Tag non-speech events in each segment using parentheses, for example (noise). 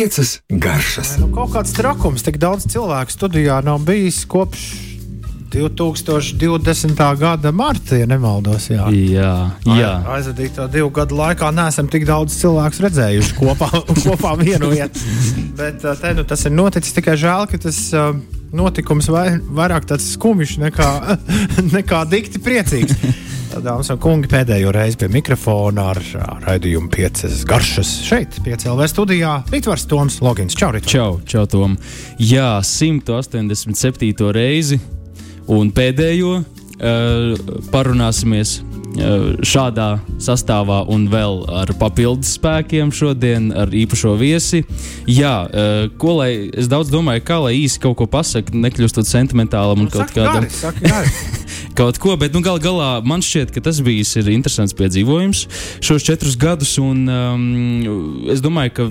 piecas garšas. Nu, kaut kāds trakums, tik daudz cilvēku studijā nav bijis kopš 2020. gada marta, ja nemaldos. Jā, jā. jā. aizvadīto divu gadu laikā neesam tik daudz cilvēku redzējuši kopā, (laughs) kopā vienu vietu. Bet te, nu, tas ir noticis tikai žēl, ka tas notikums vai, vairāk tāds skumjš nekā, (laughs) nekā dikti priecīgs. Dāmas un kungi, pēdējo reizi pie mikrofona ar raidījumu piecas garšas šeit, piecēlē studijā. Ritvars Toms Logins. Čau, Ritvars. Čau, čau, Tom. Jā, 187. reizi un pēdējo uh, parunāsimies šādā sastāvā un vēl ar papildus spēkiem šodien, ar īpašo viesi. Jā, ko lai es daudz domāju, kā lai īsi kaut ko pasaktu, nekļūstot sentimentālam un nu, kaut kādam. (laughs) kaut ko, bet nu, gal galā man šķiet, ka tas bijis interesants piedzīvojums šos četrus gadus. Un, um, es domāju, ka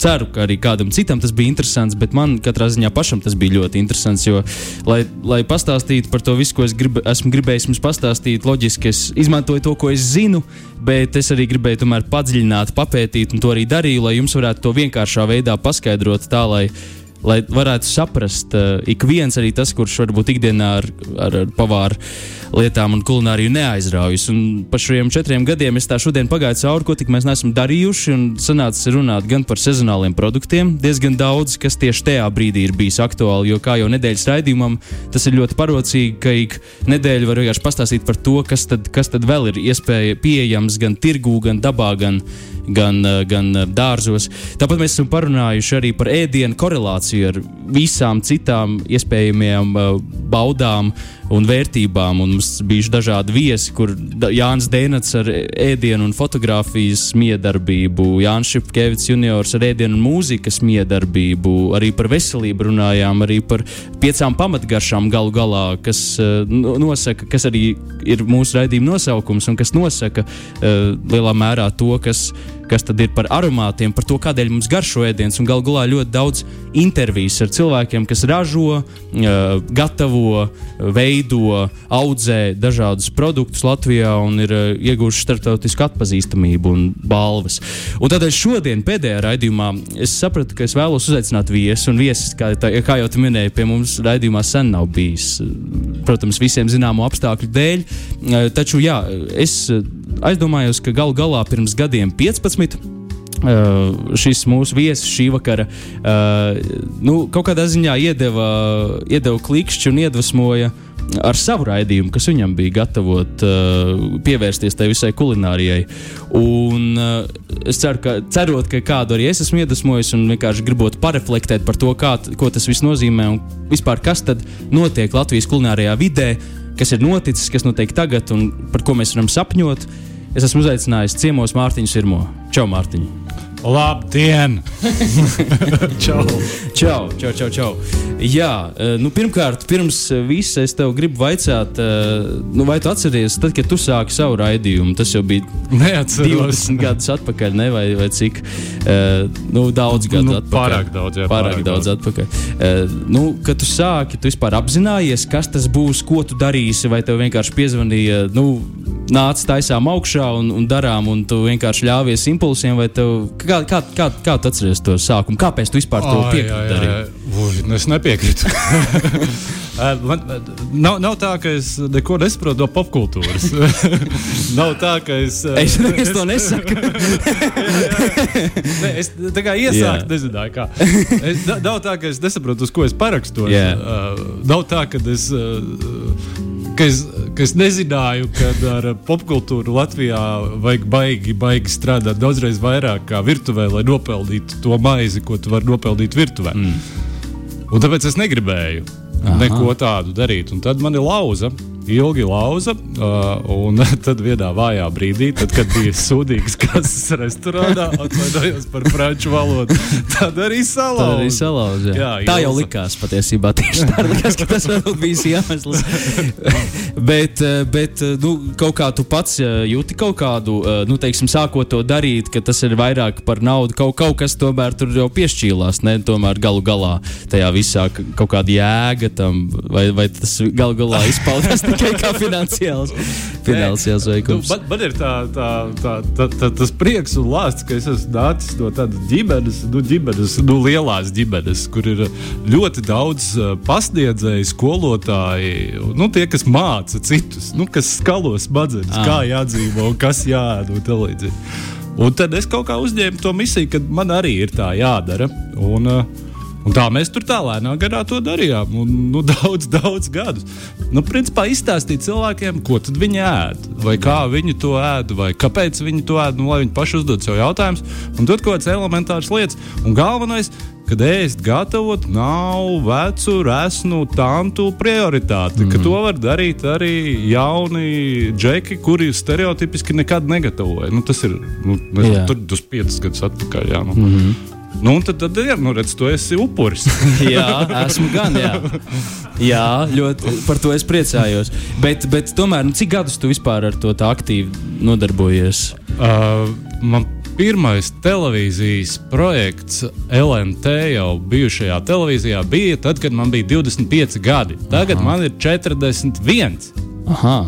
ceru, ka arī kādam citam tas bija interesants, bet man katrā ziņā pašam tas bija ļoti interesants. Jo, lai, lai pastāstītu par to visu, ko es grib, esmu gribējis jums pastāstīt, loģiski es izmantoju to, ko es zinu, bet es arī gribēju tomēr padziļināt, papētīt, un to arī darīju, lai jums varētu to vienkāršā veidā paskaidrot tā, lai lai varētu saprast, uh, ik viens arī tas, kurš varbūt ikdienā ar, ar, ar pavāru lietām un kulināriju neaizraujas. Un par šiem četriem gadiem es tā šodien pagāju cauri, ko tik mēs neesam darījuši. Un sanācis runāt gan par sezonāliem produktiem, diezgan daudz, kas tieši tajā brīdī ir bijis aktuāli. Jo kā jau nedēļas raidījumam, tas ir ļoti parocīgi, ka ik nedēļu var vienkārši pastāstīt par to, kas tad, kas tad vēl ir iespēja pieejams gan tirgū, gan dabā, gan, gan, gan dārzos. Tāpat mēs esam parunājuši arī par ēdienu korelāciju ar visām citām iespējamajām baudām un vērtībām. Un mums bija dažādi viesi, kur Jānis Dēnats ar ēdienu un fotografijas miedarbību, Jānis Šepkevits juniors ar ēdienu un mūzikas miedarbību, arī par veselību runājām, arī par piecām pamatgaršām galu galā, kas uh, nosaka, kas arī ir mūsu raidījuma nosaukums un kas nosaka uh, lielā mērā to, kas kas tad ir par aromātiem, par to, kādēļ mums garšo ēdiens. Galu galā ļoti daudz intervijas ar cilvēkiem, kas ražo, gatavo, veido, audzē dažādus produktus Latvijā un ir ieguvuši starptautisku atpazīstamību un balvas. Un tādēļ šodien, pēdējā raidījumā, es sapratu, ka es vēlos uzaicināt viesus, un viesis, kā, tā, kā jau te minēju, pie mums raidījumā sen nav bijis. Protams, visiem zināmu apstākļu dēļ. Taču jā, es aizdomājos, ka galu galā pirms gadiem 15. Uh, šis mūsu viesis šī vakara uh, nu, kaut kādā ziņā iedeva, iedeva klikšķi un iedvesmoja ar savu raidījumu, kas viņam bija gatavot, uh, pievērsties tai visai kulinārijai. Un, uh, es ceru, ka, cerot, ka kādu arī es esmu iedvesmojis un vienkārši gribot pareflektēt par to, kā, ko tas viss nozīmē un vispār kas tad notiek Latvijas kulinārijā vidē, kas ir noticis, kas notiek tagad un par ko mēs varam sapņot. Es esmu uzaicinājis ciemos Mārtiņu Sirmo. Čau, Mārtiņ! Labdien! (laughs) čau. čau, čau, čau, čau. Jā, eh, nu, pirmkārt, pirms visa es tev gribu vaicāt, eh, nu, vai tu atceries, tad, kad tu sāki savu raidījumu, tas jau bija Neatceros. 20 gadus atpakaļ, ne? vai, vai cik? Nu, daudz gadu nu, atpakaļ. Pārāk daudz, jā. Pārāk, pārāk daudz, daudz atpakaļ. Nu, kad tu sāki, tu vispār apzinājies, kas tas būs, ko tu darīsi, vai tev vienkārši piezvanīja, nu, nāc taisām augšā un, un darām, un tu vienkārši ļāvies impulsiem, vai tev, kā, kā, kā, kā tu atceries to sākumu? Kāpēc tu vispār to piekrīti? Nu, es nepiekrītu. (laughs) Man, nav, nav tā, ka es neko nesaprotu no popkultūras. (laughs) nav tā, ka es. Es, es, (laughs) es to nesaku. ne, es tā kā iesāku, nezināju, kā. Es, nav tā, ka es nesaprotu, uz ko es parakstos. Uh, nav tā, ka es. Uh, ka es, ka es nezināju, ka ar popkultūru Latvijā vajag baigi, baigi strādāt daudzreiz vairāk kā virtuvē, lai nopelnītu to maizi, ko tu vari nopelnīt virtuvē. Mm. Un tāpēc es negribēju Aha. neko tādu darīt. Un tad man ir lauza ilgi lauza. Uh, un (laughs) tad vienā vājā brīdī, tad, kad bija sūdīgs kases restorānā, atvainojos par franču valodu, tad arī salauza. Tad arī salauza jā. Jā, tā jau likās patiesībā. Tieši tā (laughs) likās, ka tas varbūt bijis (laughs) iemesls. bet, bet nu, kaut kā tu pats jūti kaut kādu, nu, teiksim, sākot to darīt, ka tas ir vairāk par naudu. Kaut, kaut kas tomēr tur jau piešķīlās, ne? Tomēr galu galā tajā visā kaut kāda jēga tam, vai, vai tas galu galā izpaudās (laughs) tikai kā finansiāls, (laughs) finansiāls Nu, veikums. man, man ir tā, tā, tā, tā, tā, tas prieks un lāsts, ka es esmu nācis no tādas ģimenes, nu, ģimenes, nu, lielās ģimenes, kur ir ļoti daudz uh, pasniedzēju, skolotāji, nu, tie, kas māca citus, nu, kas skalo smadzenes, Ah. kā jādzīvo, un kas jādara un tā līdzīgi. Un tad es kaut kā uzņēmu to misiju, ka man arī ir tā jādara. Un, uh, Un tā mēs tur tā lēnām garā to darījām. Un, nu, daudz, daudz gadus. Nu, principā izstāstīt cilvēkiem, ko viņi ēd, vai kā viņi to ēd, vai kāpēc viņi to ēd, nu, lai viņi paši uzdod sev jautājumus un dod kaut kādas elementāras lietas. Un galvenais, kad ēst, gatavot, nav vecu, resnu, tantu prioritāte. Mm. To var darīt arī jauni džeki, kuri stereotipiski nekad negatavoja. Nu, tas ir nu, nezinu, tur tas piecus gadus atpakaļ. Jā, nu. mm -hmm. Nu, tad, tad ir, nu, redz, tu esi upuris. (laughs) Jā, esmu gan. Jā, jā ļoti par to es priecājos. Bet, bet tomēr, nu, cik gadus tu vispār ar to aktīvi nodarbojies? uh, man pirmais televīzijas projekts LNT jau bijušajā televīzijā bija tad, kad man bija 25 gadi. Tagad Aha. man ir 41. Aha.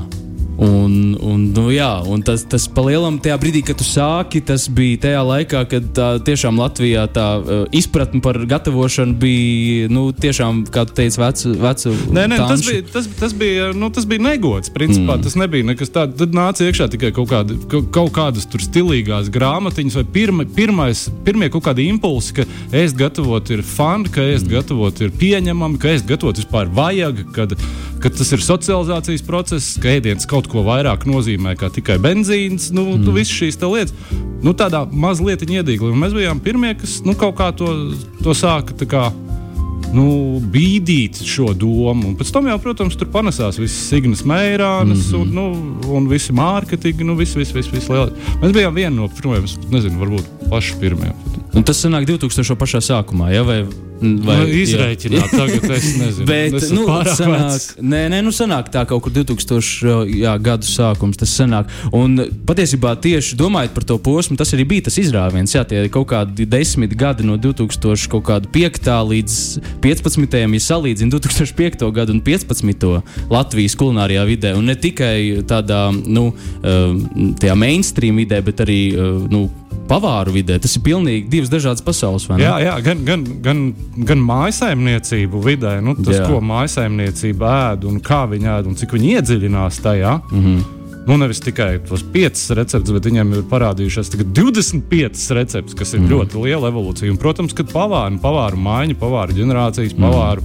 Un, un, nu, jā, un tas, tas palielam tajā brīdī, kad tu sāki, tas bija tajā laikā, kad tā, tiešām Latvijā tā uh, izpratne par gatavošanu bija, nu, tiešām, kā tu teici, vecu, vecu Nē, nē, tas tanšu. bija, tas, tas bija, nu, tas bija negods. Principā, mm. Tas nebija nekas tāds. Tad nāca iekšā tikai kaut, kāda, kaut, kādas tur stilīgās grāmatiņas, vai pirma, pirmais, pirmie kaut kādi impulsi, ka ēst gatavot ir fani, ka ēst mm. gatavot ir pieņemami, ka ēst gatavot vispār vajag, kad, kad tas ir socializācijas process, ka ēdiens kaut ko vairāk nozīmē kā tikai benzīns, nu, mm. visas šīs lietas. Nu, tādā mazliet iedīgli. Un Mēs bijām pirmie, kas nu, kaut kā to, to sāka. Kā, nu, bīdīt šo domu. Un pēc tam, jau, protams, tur panesās visas Signas Meirānas mm -hmm. un, nu, un visi mārketingi, nu, visi, visi, visi, visi lieli. Mēs bijām vieni no pirmajiem, nezinu, varbūt paši pirmie. Un tas sanāk 2000. pašā sākumā, ja? vai, vai nu, izrēķināt, tagad es nezinu. (laughs) Bet, es nu, sanāk, nē, nē, nu, sanāk tā kaut kur 2000. Jā, gadu sākums. Tas sanāk. Un patiesībā tieši domājot par to posmu, tas arī bija tas izrāviens. Jā, tie kaut kādi desmit gadi no 2005. līdz 15. ja salīdzina 2005. gadu un 15. Latvijas kulinārijā vidē. Un ne tikai tādā, nu, eh, tajā mainstream vidē, bet arī, eh, nu, pavāru vidē. Tas ir pilnīgi divas dažādas pasaules. Jā, jā gan, gan, gan, gan mājsaimniecību vidē, nu, tas, Jā. ko mājsaimniecība ēd un kā viņi ēd un cik viņi iedziļinās tajā. Mm Mhm. -hmm. Nu, nevis tikai tos piecus receptus, bet viņiem ir parādījušās tagad 25 recepti, kas ir mm. ļoti liela evolūcija. Un, protams, kad pavāru, pavāru maiņa, pavāru ģenerācijas, pavāru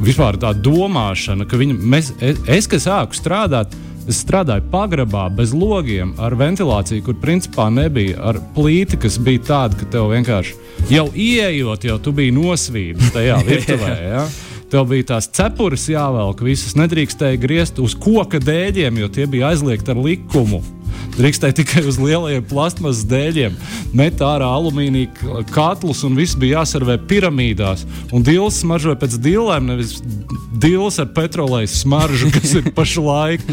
vispār tā domāšana, ka viņi, mēs, es, es, kas sāku strādāt, es strādāju pagrabā bez logiem, ar ventilāciju, kur principā nebija, ar plīti, kas bija tāda, ka tev vienkārši jau ieejot, jau tu biji nosvīdis tajā (laughs) virtuvē. Ja? Tev bija tās cepures jāvelk, visas nedrīkstēja griezt uz koka dēļiem, jo tie bija aizliegti ar likumu. Drīkstēja tikai uz lielajiem plasmasas dēļiem, met ārā alumīnija katlus un viss bija jāservē piramīdās. Un dīls smaržoja pēc dīlēm, nevis dīls ar petroleju smaržu, kas ir pašlaik.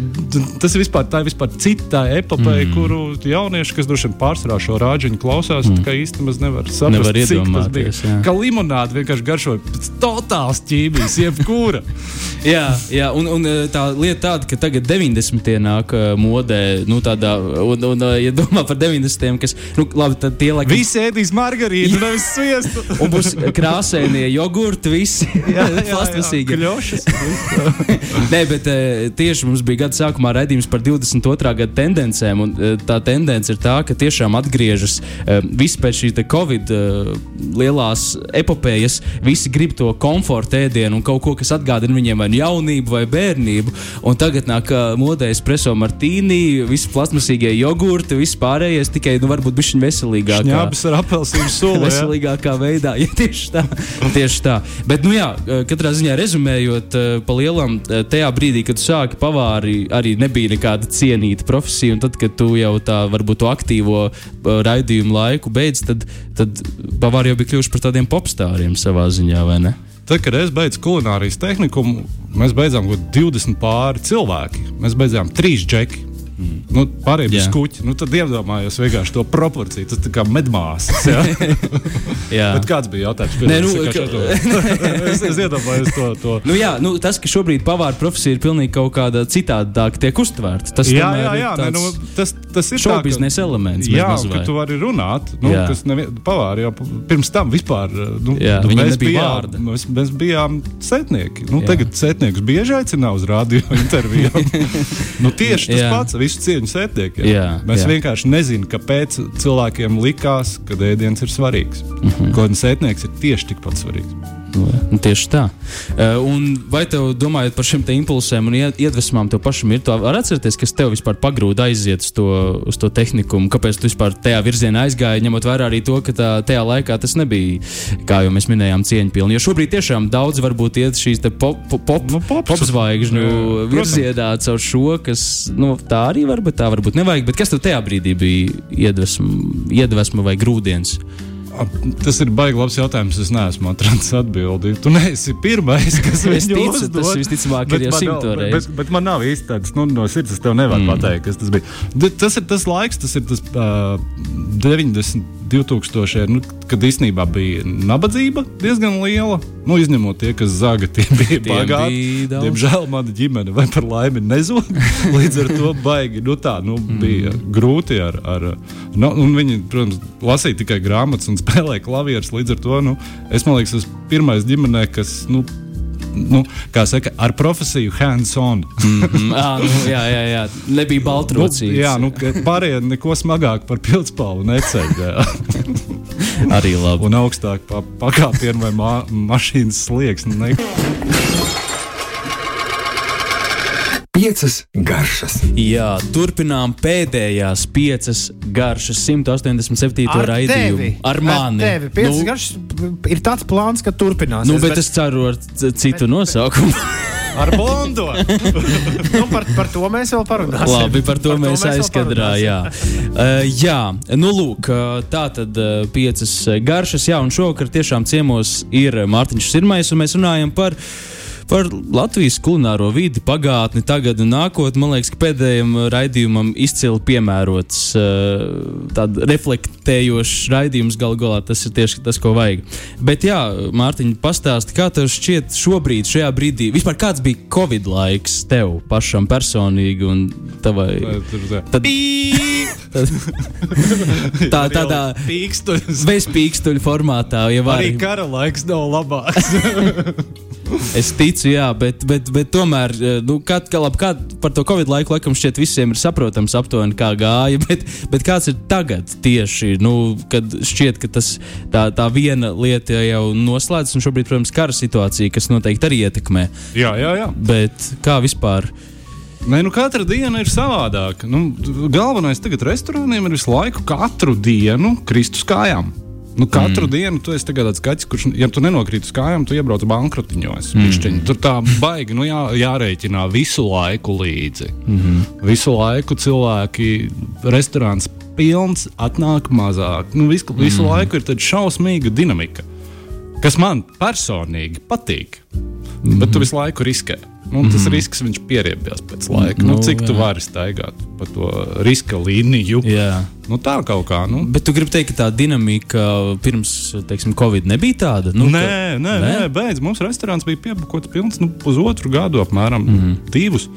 (laughs) Tas ir vispār, tā ir vispār cita epopeja, mm. kuru jaunieši, kas droši vien pārsvarā šo rāģiņu klausās, mm. īstenībā maz nevar saprast, Nevar iedomāties. Kā limonāde vienkārši garšoja pēc totāls ķīmijas, jebkura. (laughs) Jā, jā un, un eh, tā lieta tāda, ka tagad 90. nāk eh, modē, nu tādā, un, un ja domā par 90. kas, nu, labi, tad tie laikam. Visi ēdīs margarīnu, nevis sviestu. (laughs) Un būs krāsainie jogurti, visi (laughs) plasmasīgi. Kļošas. (laughs) Nē, bet eh, tieši mums bija gada sākumā redzējums par 22. gada tendencēm. Un, eh, tā tendence ir tā, ka tiešām atgriežas eh, viss pēc šīs Covid lielās epopējas. Visi grib to komforta ēdienu un kaut ko, kas atgādina viņiem vai nu jaunību vai bērnību. Un tagad nāk modē espreso martīni, visi plasmasīgie jogurti, viss pārējais tikai nu, varbūt bišķiņ veselīgāk. Ņābis ar apelsīnu ja? Veselīgākā veidā, (laughs) ja tieši tā. Tieši tā. Bet, nu jā, katrā ziņā rezumējot, eh, pa lielam, eh, tajā brīdī, kad sāki pavāri, arī nebija nekāda cienīta profesija. Un tad, kad tu jau tā varbūt to aktīvo raidījumu laiku beidz, tad, tad pavāri jau bija kļuvuši par tādiem popstāriem savā ziņā, vai ne? Tad, kad es beidzu kulinārijas tehnikumu, mēs beidzām kaut 20 pāri cilvēki. Mēs beidzām trīs džeki. Mm. Nu, pārējie bija Jā. skuķi. Nu, tad iedomājos vienkārši to proporciju. Tas tā kā medmāsas. Ja? (laughs) Jā. Bet kāds bija jautājums? Nē, nu, ka- (laughs) es, es iedomājos to. to. Nu, jā, nu, tas, ka šobrīd pavāra profesija ir pilnīgi kaut kāda citādāk tiek uztvērta. Tas Jā, jā, jā tāds nu, tas, tas ir tā, ka- šobiznesa elements. Jā, ka tu vari runāt. Nu, Jā. kas nevien, pavāri jau pirms tam vispār. Nu, Jā, nu, mēs, bijām, mēs, mēs bijām sētnieki. Nu, Jā. tagad sētniekus bieži aicina uz radio (laughs) interviju. nu, tieši tas Jā. pats, visu cieņu sētniekiem. Jā, mēs jā. vienkārši nezinām, kāpēc cilvēkiem likās, ka ēdiens ir svarīgs. Mm. -hmm. Kaut gan sētnieks ir tieši tikpat svarīgs. Nu, tieši tā. Uh, un vai tev, domājot par šiem impulsiem un ied- iedvesmām, tev pašam ir tā, var atcerēties, kas tev vispār pagrūda aiziet uz to, uz to tehniku, kāpēc tu vispār tajā virzienā aizgāji, ņemot vērā arī to, ka tā, tajā laikā tas nebija, kā jau mēs minējām, cieņpilni. Jo šobrīd tiešām daudz varbūt iet šīs pop, pop, pop, Nu, Jā, protams. virzienā caur šo, kas nu, tā arī var, bet tā varbūt nevajag. Bet kas tev tajā brīdī bija iedvesma, iedvesma vai grūdienis? Tas ir baigi labs jautājums. Es neesmu atradis atbildi. Tu neesi pirmais, kas (laughs) viņu ticu, uzdod. tas visticamāk ir jau man simto reizi. Bet, bet man nav īsti tāds nu, no sirds, es tev nevaru mm. pateikt, kas tas bija. Tas ir tas laiks, tas ir tas uh, 90, 2000, nu, kad īstenībā bija nabadzība diezgan liela. Nu, izņemot tie, kas zaga, tie (laughs) bija bagāti. Diemžēl mana ģimene vai par laimi nezog. (laughs) Līdz ar to baigi nu, tā, nu, bija grūti. Ar, ar, nu, viņi, protams, lasīja tikai grāmatas un (laughs) spēlēja klavierus. Līdz ar to nu, es man liekas, esmu pirmais ģimenē, kas. Nu, Nu, kā saka, ar profesiju hands-on. Mm, à, nu, jā, jā, jā. Nebija baltrocīgs. Nu, jā, nu, ka pārējie neko smagāk par pildspalvu neceļ. (laughs) arī labi. Un augstāk pa pakāpienu vai ma mašīnas slieksni. Ne... Piecas garšas. Jā, turpinām pēdējās piecas garšas, 187. raidījumu. Ar mani. Ar tevi. Piecas nu, garšas ir tāds plāns, ka turpinās. nu, bet es ceru ar citu nosaukumu. (laughs) Ar bondo! (laughs) nu, par, par to mēs vēl parunāsim. Labi, par to Par mēs vēl aizkadrā. Jā, uh, jā. nu lūk, uh, tā tad uh, piecas garšas, jā, un šovakar tiešām ciemos ir Mārtiņš Sirmais, un mēs runājam par. Par Latvijas kulināro vidi, pagātni, tagad un nākotni. Man liekas, ka pēdējiem raidījumam izcili piemērots uh, tāds reflektējošs raidījums. Galu galā tas ir tieši tas, ko vajag. Bet, jā, Mārtiņ, pastāsti, kā tev šķiet šobrīd, šajā brīdī, vispār kāds bija Covid laiks tev pašam personīgi un tavai? Tad, tā, tādā pīkstuļs. bezpīkstuļu formātā jau var. Arī kara laiks nav labāks. Es ticu, jā, bet, bet, bet tomēr, eh, nu, kā, kā, labi, kā par to Covid laiku, laikam, šķiet, visiem ir saprotams, aptuveni kā gāja. (laughs) Bet, bet kāds ir tagad tieši, nu, kad šķiet, ka tas, tā, tā viena lieta jau noslēdzas, un šobrīd, protams, kara situācija, kas noteikti arī ietekmē. jā, jā, jā. Bet kā vispār? Nē, nu katra diena ir savādāka. Nu, galvenais tagad restorāniem ir visu laiku, katru dienu krist uz kājām. Nu, katru mm. dienu tu esi tāds kaķis, kurš, ja tu nenokrīt uz kājām, tu iebrauc bankrotiņos. Mm. Tur tā baigi, nu jā, jārēķinā visu laiku līdzi. Mm -hmm. Visu laiku cilvēki, restorāns pilns, atnāk mazāk. Nu, visu, visu mm. laiku ir tāda šausmīga dinamika, kas man personīgi patīk. Mm. Bet tu visu laiku riskē. Nu, tas mm. risks viņš pieriebjās pēc laika. Nu, Nu, cik tu jā. vari staigāt pa to riska līniju? Jā. Nu, tā kaut kā. Nu. Bet tu gribi teikt, ka tā dinamika pirms, teiksim, Covid nebija tāda? Nu, nē, ka- nē, nē, beidz. Mums restorāns bija piebukots pilns nu, pusotru gadu, apmēram mm divus.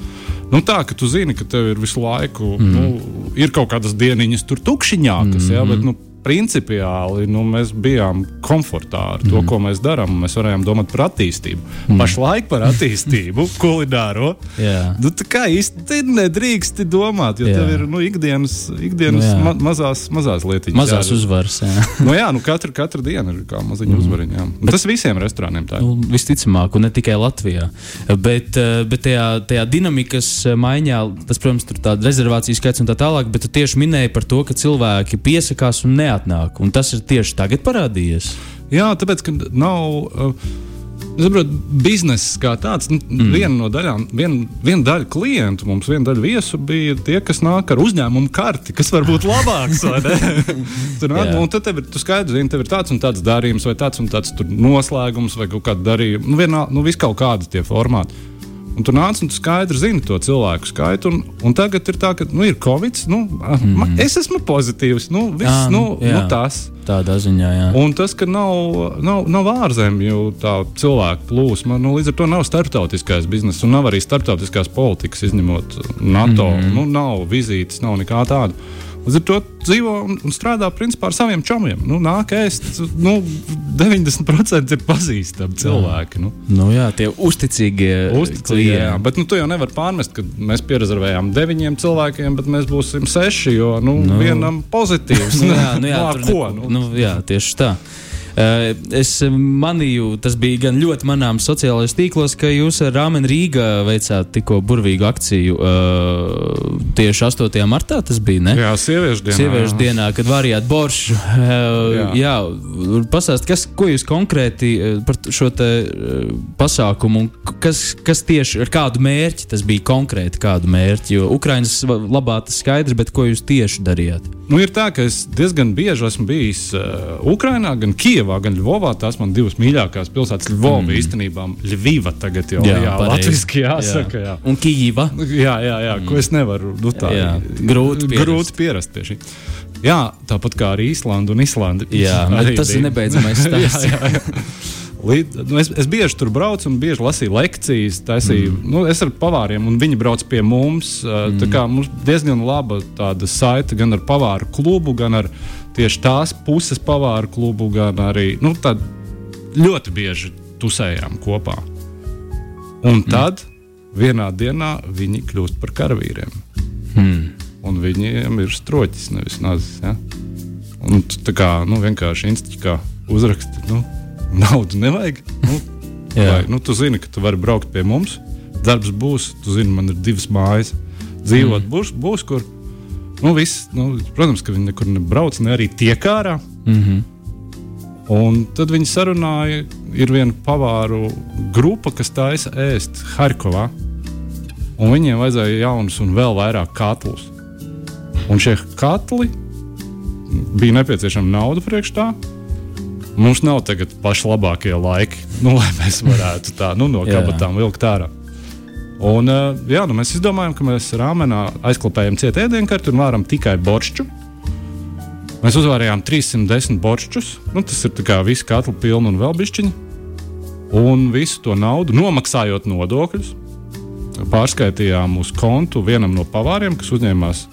Nu, tā, ka tu zini, ka tev ir visu laiku, mm nu, ir kaut kādas dieniņas tur tukšiņākas, mm -hmm. jā, bet, nu, principiāli nu, mēs bijām komfortā ar to, mm. ko mēs darām. Mēs varējām domāt par attīstību. Mm. Pašlaik par attīstību, (laughs) kulināro. Jā. Nu, tā kā īsti nedrīkst domāt, jo Jā. Jā. tev ir nu, ikdienas, ikdienas Nu, jā. ma mazās, mazās lietiņas. Mazās jādara. uzvaras. Jā. (laughs) Nu, jā, nu katra, katra diena ir kā maziņa mm. uzvariņa. jā. Un Tas visiem restorāniem tā ir. Nu, visticamāk, un ne tikai Latvijā. Bet, eh, bet tajā, tajā dinamikas eh, maiņā, tas, protams, ir tāds rezervācijas skaits un tā tālāk, bet tu tieši minēji par to, ka cilvēki piesakās un neatnāk. Un tas ir tieši tagad parādījies. Jā, tāpēc, ka nav. Uh, saprotu, bizness kā tāds, nu, mm. viena no daļām, viena, viena daļa klientu, mums viena daļa viesu bija tie, kas nāk ar uzņēmumu karti, kas var būt labāks. (laughs) Tur nāk, Jā. un tad tev ir, tu skaidri zini, tev ir tāds un tāds darījums, vai tāds un tāds tur noslēgums, vai kaut kāda darījuma. Nu, vienā, nu, vis kaut kādi tie formāti. Un tu nāc un tu skaidri zini to cilvēku skaitu. Un, un tagad ir tā, ka nu, ir covid. Nu, mm. Es esmu pozitīvs. Nu, viss, Jā, nu, jā. nu, tas. Tādā ziņā, jā. Un tas, ka nav, nav, nav ārzemju tā cilvēku plūsma, nu, līdz ar to nav starptautiskais bizness un nav arī starptautiskās politikas, izņemot NATO. Mm. Nu, nav vizītes, nav nekā tāda. Līdz ar to dzīvo un, un strādā principā ar saviem čomiem. Nu, nāk ēst, nu, 90% ir pazīstami cilvēki. Nu. Nu, jā, tie uzticīgie Uzticīgi, jā, klienti. bet nu, tu jau nevari pārmest, ka mēs pierezervējām deviņiem cilvēkiem, bet mēs būsim seši, jo nu, nu, vienam pozitīvs. (laughs) Nu, jā, nu, jā, (laughs) Nā, tur ko? neko- Nu, nu, jā, tieši tā. Uh, es manīju, tas bija gan ļoti manāms sociālajos tīklos, ka jūs ar Rāmenu Rīgā veicāt tikko burvīgu akciju uh, tieši 8. martā. Tas bija, ne? jā, sieviešu dienā. Sieviešu jā. dienā, kad varējāt boršu. Uh, (laughs) jā, Jā. pastāstiet, kas, ko jūs konkrēti eh, par šo eh, pasākumu, kas, kas tieši ar kādu mērķi tas bija konkrēti, kādu mērķi? Jo Ukraiņas labā tas skaidrs, bet ko jūs tieši darījāt? Nu, ir tā, ka es diezgan bieži esmu bijis uh, Ukrajinā, gan Kijavā, gan Ļuvovā. Tās man divas mīļākās pilsētas. Ļuvova mm. īstenībā Ļuviva tagad jau jā, jā, latviski jāsaka. Jā. Un Kijīva. Jā, jā, jā, ko es nevaru nu, tā, Jā, grūti pierast. grūti pierast pie šī. Jā, tāpat kā arī Īslanda un Islanda. Jā, Arī tas ir bija. nebeidzamais (laughs) stāsts. jā, jā, jā. (laughs) Līd, nu es, es bieži tur braucu un bieži lasīju lekcijas. Taisīju, mm. nu, es ar pavāriem, un viņi brauc pie mums. Mm. Tā kā mums diezgan laba tāda saite gan ar pavāru klubu, gan ar tieši tās puses pavāru klubu, gan arī nu, ļoti bieži tusējām kopā. Un tad mm. vienā dienā viņi kļūst par karavīriem. Hmm. Un viņiem ir stroķis, nevis nazis. Ja? Un tā kā nu, vienkārši institūcijā uzraksti, nu, (laughs) naudu nevajag. Nu, vai, nu, tu zini, ka tu vari braukt pie mums, darbs būs, tu zini, man ir divas mājas, dzīvot mm. būs, būs kur. Nu, viss, nu, protams, ka viņi nekur nebrauc, ne arī tiek ārā. Mm -hmm. Un tad viņi sarunāja, ir viena pavāru grupa, kas taisa ēst Harkovā. Un viņiem vajadzēja jaunus un vēl vairāk katlus. Un šie katli bija nepieciešama nauda priekš tā. Mums nav tagad paši labākie laiki, (laughs) nu, lai mēs varētu tā nu, no kabatām vilkt ārā. Un, uh, jā, nu, mēs izdomājām, ka mēs rāmenā aizklāpējam cietu ēdienkarti un varam tikai boršķu. Mēs uzvārījām 310 boršķus. Nu, tas ir kā visi katli pilni un vēl bišķiņi. Un visu to naudu nomaksājot nodokļus, pārskaitījām uz kontu vienam no pavāriem, kas uzņēmās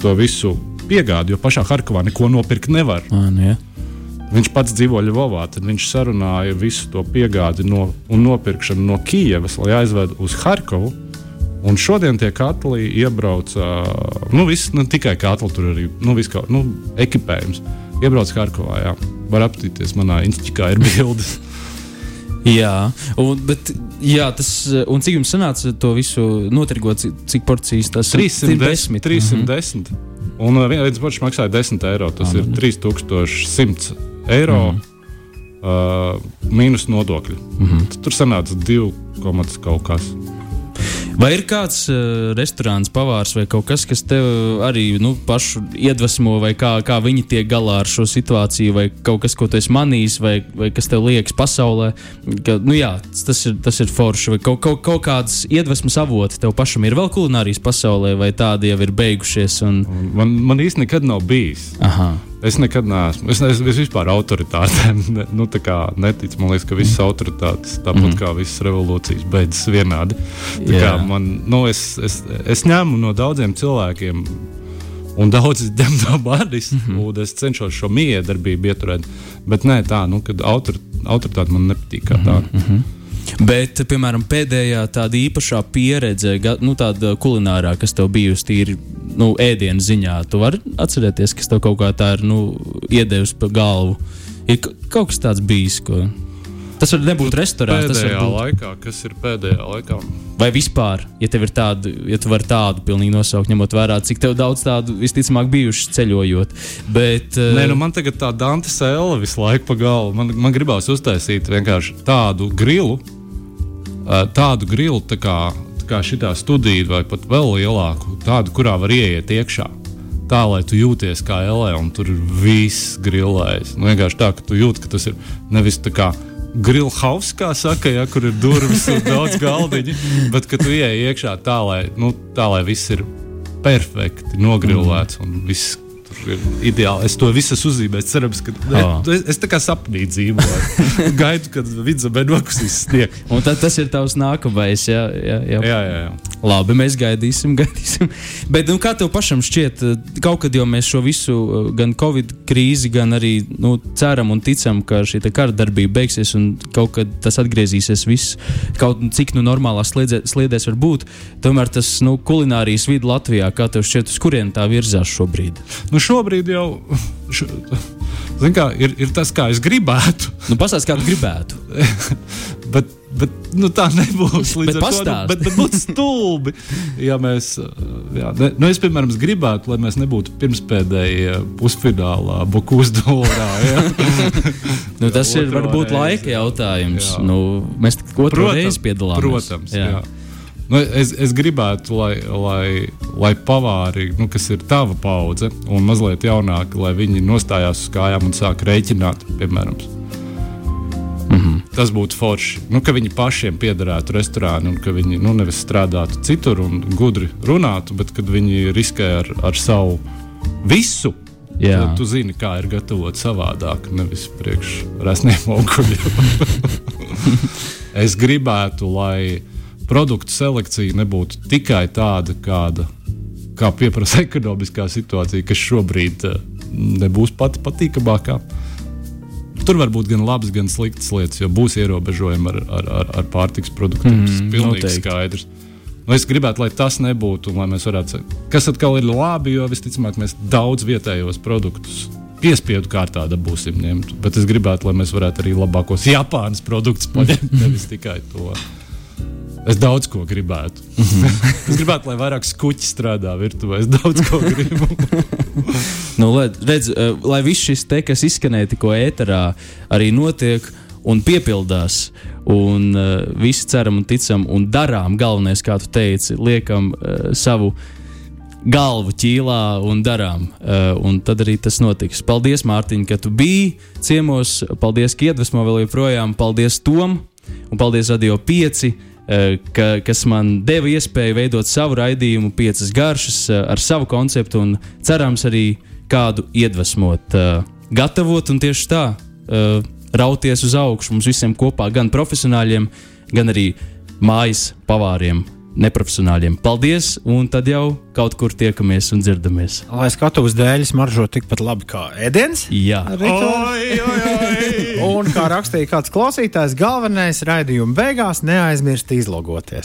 to visu piegādi, jo pašā Harkavā neko nopirkt nevar. Ah, nu, jā. Viņš pats dzīvo Ļuvovā, tad viņš sarunāja visu to piegādi no, un nopirkšanu no Kijavas, lai aizvedu uz Harkovu. Un šodien tie katli iebrauca, nu, viss, ne tikai katli, tur arī nu, viss, kā, nu, ekipējums. Iebrauc Harkovā, jā. Var aptīties, manā institīvā ir bildes. Jā, un, bet, jā, tas, un cik jums sanāca to visu notirgot, cik, cik porcijas tas ir? 310. 310. Un uh, viens poršs maksāja 10 eiro. Tas Ah, ir nu. 3100 eiro. Uh, mīnus nodokļi. Mm -hmm. Tur sanāca 2 komats kaut kas. Vai ir kāds uh, restorāns, pavārs vai kaut kas, kas tev arī nu, pašu iedvesmo, vai kā, kā viņi tiek galā ar šo situāciju, vai kaut kas, ko tu esi manījis, vai, vai kas tev liekas pasaulē? Ka, nu, jā, tas ir, tas ir forši. Vai kaut, kaut, kaut kādas iedvesmas avoti tev pašam ir vēl kulinārijas pasaulē, vai tādi jau ir beigušies? Un Man, man īstenībā nekad nav bijis. Aha. Es nekad neesmu. Es, es, es vispār autoritātēm ne, nu, neticu. Man liekas, ka visas autoritātes, tāpat mm. kā visas revolūcijas, beidzas vienādi. Man, nu, es, es, es ņemu no daudziem cilvēkiem, un daudzi ņem no manis, mm -hmm. un es cenšos šo miedarbību ieturēt. Bet nē, tā, nu, kad autor, autoritāte man nepatīk kā tāda. Mm -hmm. Bet, piemēram, pēdējā tāda īpašā pieredze, nu, tāda kulinārā, kas tev bijusi tīri nu, ēdienas ziņā, tu vari atcerēties, kas tev kaut kā tā ir nu, iedevusi pa galvu. Ir ka- kaut kas tāds bijis, ko. Tas var nebūt restorāns, tas var Pēdējā būt. laikā, kas ir pēdējā laikā? Vai vispār, ja tev ir tāda, ja tu vari tādu pilnīgi nosaukt, ņemot vērā, cik tev daudz tādu visticamāk bijuši ceļojot. Bet, eh, Nē, nu man tagad tā Dante Sēla visu laiku pa galvu. Man, man gribās uztaisīt vienkārši tādu grilu, tādu grilu tā kā, tā kā šitā studija, vai pat vēl lielāku, tādu, kurā var ieiet iekšā. Tā, lai tu jūties kā LE, un tur viss grilējis. Nu, vienkārši tā, ka tu jūti, ka tas ir nevis tā kā grillhaus, kā saka, ja, kur ir durvis un daudz galdiņu. Bet, kad tu ieej iekšā tā, lai, nu, tā, lai viss ir perfekti nogrilēts un viss ir ideāli. Es to visu esmu uzzīmējis. Cerams, ka Ah. es, es tā kā sapnī dzīvoju. (laughs) Gaidu, kad vidzemē nokusīs sniegs. Un tad tas ir tavs nākamais. Jā, jā, jā. Jā, jā, jā. Labi, mēs gaidīsim, (laughs) gaidīsim. Bet nu, kā tev pašam šķiet, eh, kaut kad jau mēs šo visu, eh, gan Covid krīzi, gan arī nu, ceram un ticam, ka šī kara darbība beigsies un kaut kad tas atgriezīsies viss, kaut cik nu normālā sliedē, sliedēs var būt. Tomēr tas nu, kulinārijas vidi Latvijā, kā tev šķiet, uz kurien tā virzās šobrīd? Nu, šobrīd jau š, zin kā, ir, ir tas, kā es gribētu. Nu, Pastāstiet, kā tu gribētu. (laughs) Bet, bet nu, tā nebūs. Līdz Bet ar to, nu, bet, bet būtu stulbi. Ja mēs, jā, ne, nu es, piemēram, gribētu, lai mēs nebūtu pirmspēdējie pusfinālā, Bokus dolārā. Ja? (laughs) Nu, tas Jā, ir varbūt reizi, laika jautājums. Jā. Nu, mēs tik otru reizi piedalāmies. Protams, jā. Jā. Nu, es, es gribētu, lai, lai, lai pavāri, nu, kas ir tava paudze, un mazliet jaunāki, lai viņi nostājās uz kājām un sāk rēķināt, piemēram. Tas būtu forši. Nu, ka viņi pašiem piederētu restorānu, un ka viņi nu, nevis strādātu citur un gudri runātu, bet kad viņi riskē ar, ar savu visu. Jā. Tad tu zini, kā ir gatavot savādāk, nevis priekš resniem augļiem. (laughs) es gribētu, lai produktu selekcija nebūtu tikai tāda, kāda kā pieprasa ekonomiskā situācija, kas šobrīd eh, nebūs pati patīkamākā. Tur var būt gan labas, gan sliktas lietas, jo būs ierobežojumi ar, ar, ar, ar pārtiks produktiem. Mm, Tas ir pilnīgi noteikti. skaidrs. Nu, es gribētu, lai tas nebūtu, lai mēs varētu, kas atkal ir labi, jo visticamāk mēs daudz vietējos produktus piespiedu kārtā dabūsim ņemt. Bet es gribētu, lai mēs varētu arī labākos Japānas produktus paņemt, (laughs) nevis tikai to. Es daudz ko gribētu. es gribētu, lai vairāk skuķi strādā virtuvē. Es daudz ko gribu. (laughs) Nu, lai, redz, eh, lai viss šis te, kas izskanēja tikko ēterā, arī notiek un piepildās. Un uh, visi ceram un ticam un darām. Galvenais, kā tu teici, liekam uh, savu galvu ķīlā un darām. Uh, un tad arī tas notiks. Paldies, Mārtiņ, ka tu biji ciemos. Paldies, ka iedvesmo vēl joprojām. Paldies Tom un paldies Radio 5. Eh, Ka, kas man deva iespēju veidot savu raidījumu, piecas garšas, eh, ar savu konceptu, un cerams, arī kādu iedvesmot, eh, gatavot un tieši tā rauties uz augšu mums visiem kopā, gan profesionāļiem, gan arī mājas pavāriem, neprofesionāļiem. Paldies, un tad jau kaut kur tiekamies un dzirdamies. Lai skatuves dēļ smaržo tikpat labi kā ēdiens. Jā, oi. Un kā rakstīja kāds klausītājs, galvenais raidījuma beigās neaizmirst izlogoties.